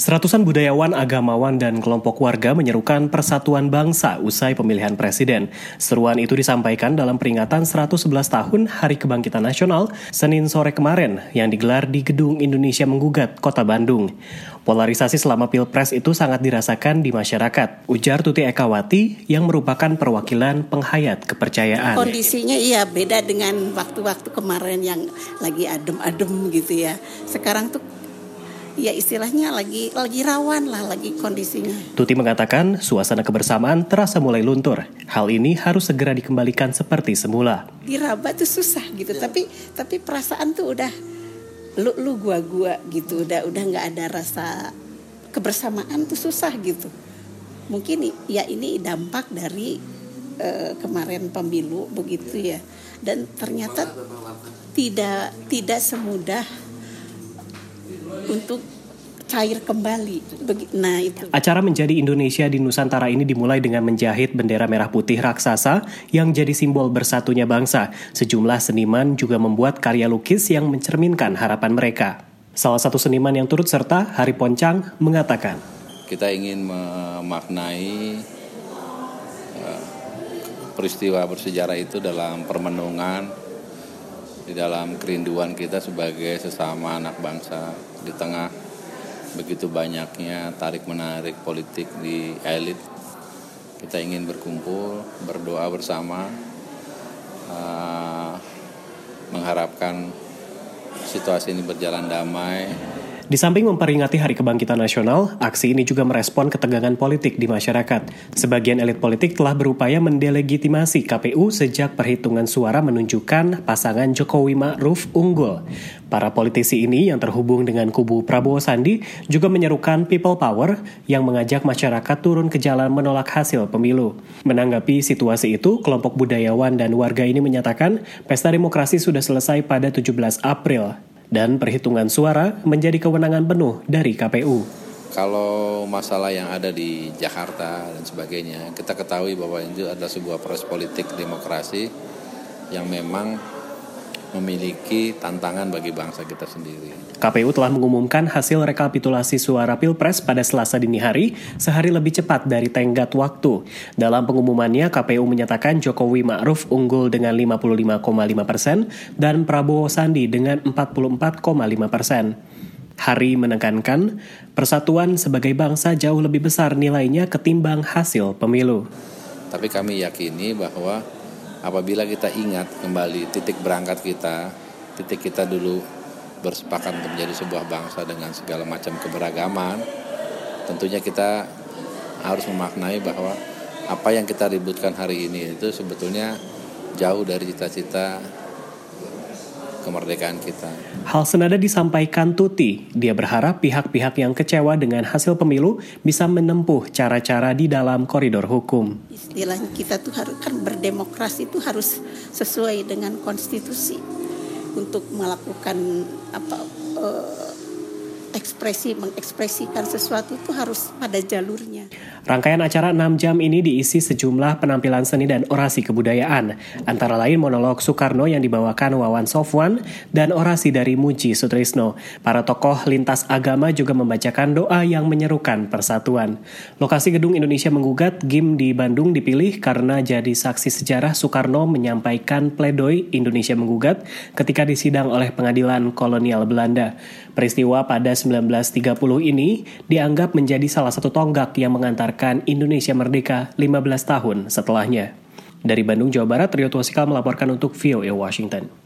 Seratusan budayawan, agamawan, dan kelompok warga menyerukan persatuan bangsa usai pemilihan presiden. Seruan itu disampaikan dalam peringatan 111 tahun Hari Kebangkitan Nasional Senin sore kemarin yang digelar di Gedung Indonesia Menggugat, Kota Bandung. Polarisasi selama Pilpres itu sangat dirasakan di masyarakat, ujar Tuti Ekawati yang merupakan perwakilan penghayat kepercayaan. Kondisinya iya beda dengan waktu-waktu kemarin yang lagi adem-adem gitu ya. Sekarang tuh ya istilahnya lagi lagi rawan lah lagi kondisinya. Tuti mengatakan suasana kebersamaan terasa mulai luntur. Hal ini harus segera dikembalikan seperti semula. Diraba tuh susah gitu, tapi tapi perasaan tuh udah lu lu gua gua gitu, udah udah nggak ada rasa kebersamaan tuh susah gitu. Mungkin ya ini dampak dari uh, kemarin pemilu begitu ya. Dan ternyata tidak tidak semudah untuk cair kembali. Nah, itu. Acara menjadi Indonesia di Nusantara ini dimulai dengan menjahit bendera merah putih raksasa yang jadi simbol bersatunya bangsa. Sejumlah seniman juga membuat karya lukis yang mencerminkan harapan mereka. Salah satu seniman yang turut serta, Hari Poncang, mengatakan, Kita ingin memaknai uh, peristiwa bersejarah itu dalam permenungan di dalam kerinduan kita sebagai sesama anak bangsa. Di tengah begitu banyaknya tarik menarik politik di elit kita ingin berkumpul berdoa bersama uh, mengharapkan situasi ini berjalan damai di samping memperingati Hari Kebangkitan Nasional, aksi ini juga merespon ketegangan politik di masyarakat. Sebagian elit politik telah berupaya mendelegitimasi KPU sejak perhitungan suara menunjukkan pasangan Jokowi Ma'ruf unggul. Para politisi ini yang terhubung dengan kubu Prabowo Sandi juga menyerukan people power yang mengajak masyarakat turun ke jalan menolak hasil pemilu. Menanggapi situasi itu, kelompok budayawan dan warga ini menyatakan pesta demokrasi sudah selesai pada 17 April dan perhitungan suara menjadi kewenangan penuh dari KPU. Kalau masalah yang ada di Jakarta dan sebagainya, kita ketahui bahwa itu adalah sebuah proses politik demokrasi yang memang memiliki tantangan bagi bangsa kita sendiri. KPU telah mengumumkan hasil rekapitulasi suara Pilpres pada Selasa dini hari, sehari lebih cepat dari tenggat waktu. Dalam pengumumannya, KPU menyatakan Jokowi Ma'ruf unggul dengan 55,5 persen dan Prabowo Sandi dengan 44,5 persen. Hari menekankan persatuan sebagai bangsa jauh lebih besar nilainya ketimbang hasil pemilu. Tapi kami yakini bahwa apabila kita ingat kembali titik berangkat kita, titik kita dulu bersepakat untuk menjadi sebuah bangsa dengan segala macam keberagaman, tentunya kita harus memaknai bahwa apa yang kita ributkan hari ini itu sebetulnya jauh dari cita-cita kemerdekaan kita. Hal senada disampaikan Tuti. Dia berharap pihak-pihak yang kecewa dengan hasil pemilu bisa menempuh cara-cara di dalam koridor hukum. Istilahnya kita tuh harus kan berdemokrasi itu harus sesuai dengan konstitusi untuk melakukan apa uh, ekspresi mengekspresikan sesuatu itu harus pada jalurnya. Rangkaian acara 6 jam ini diisi sejumlah penampilan seni dan orasi kebudayaan, antara lain monolog Soekarno yang dibawakan Wawan Sofwan dan orasi dari Muji Sutrisno. Para tokoh lintas agama juga membacakan doa yang menyerukan persatuan. Lokasi Gedung Indonesia Menggugat GIM di Bandung dipilih karena jadi saksi sejarah Soekarno menyampaikan pledoi Indonesia Menggugat ketika disidang oleh pengadilan kolonial Belanda. Peristiwa pada 1930 ini dianggap menjadi salah satu tonggak yang mengantarkan Indonesia merdeka 15 tahun setelahnya. Dari Bandung, Jawa Barat, Rio Tuasikal melaporkan untuk VOA Washington.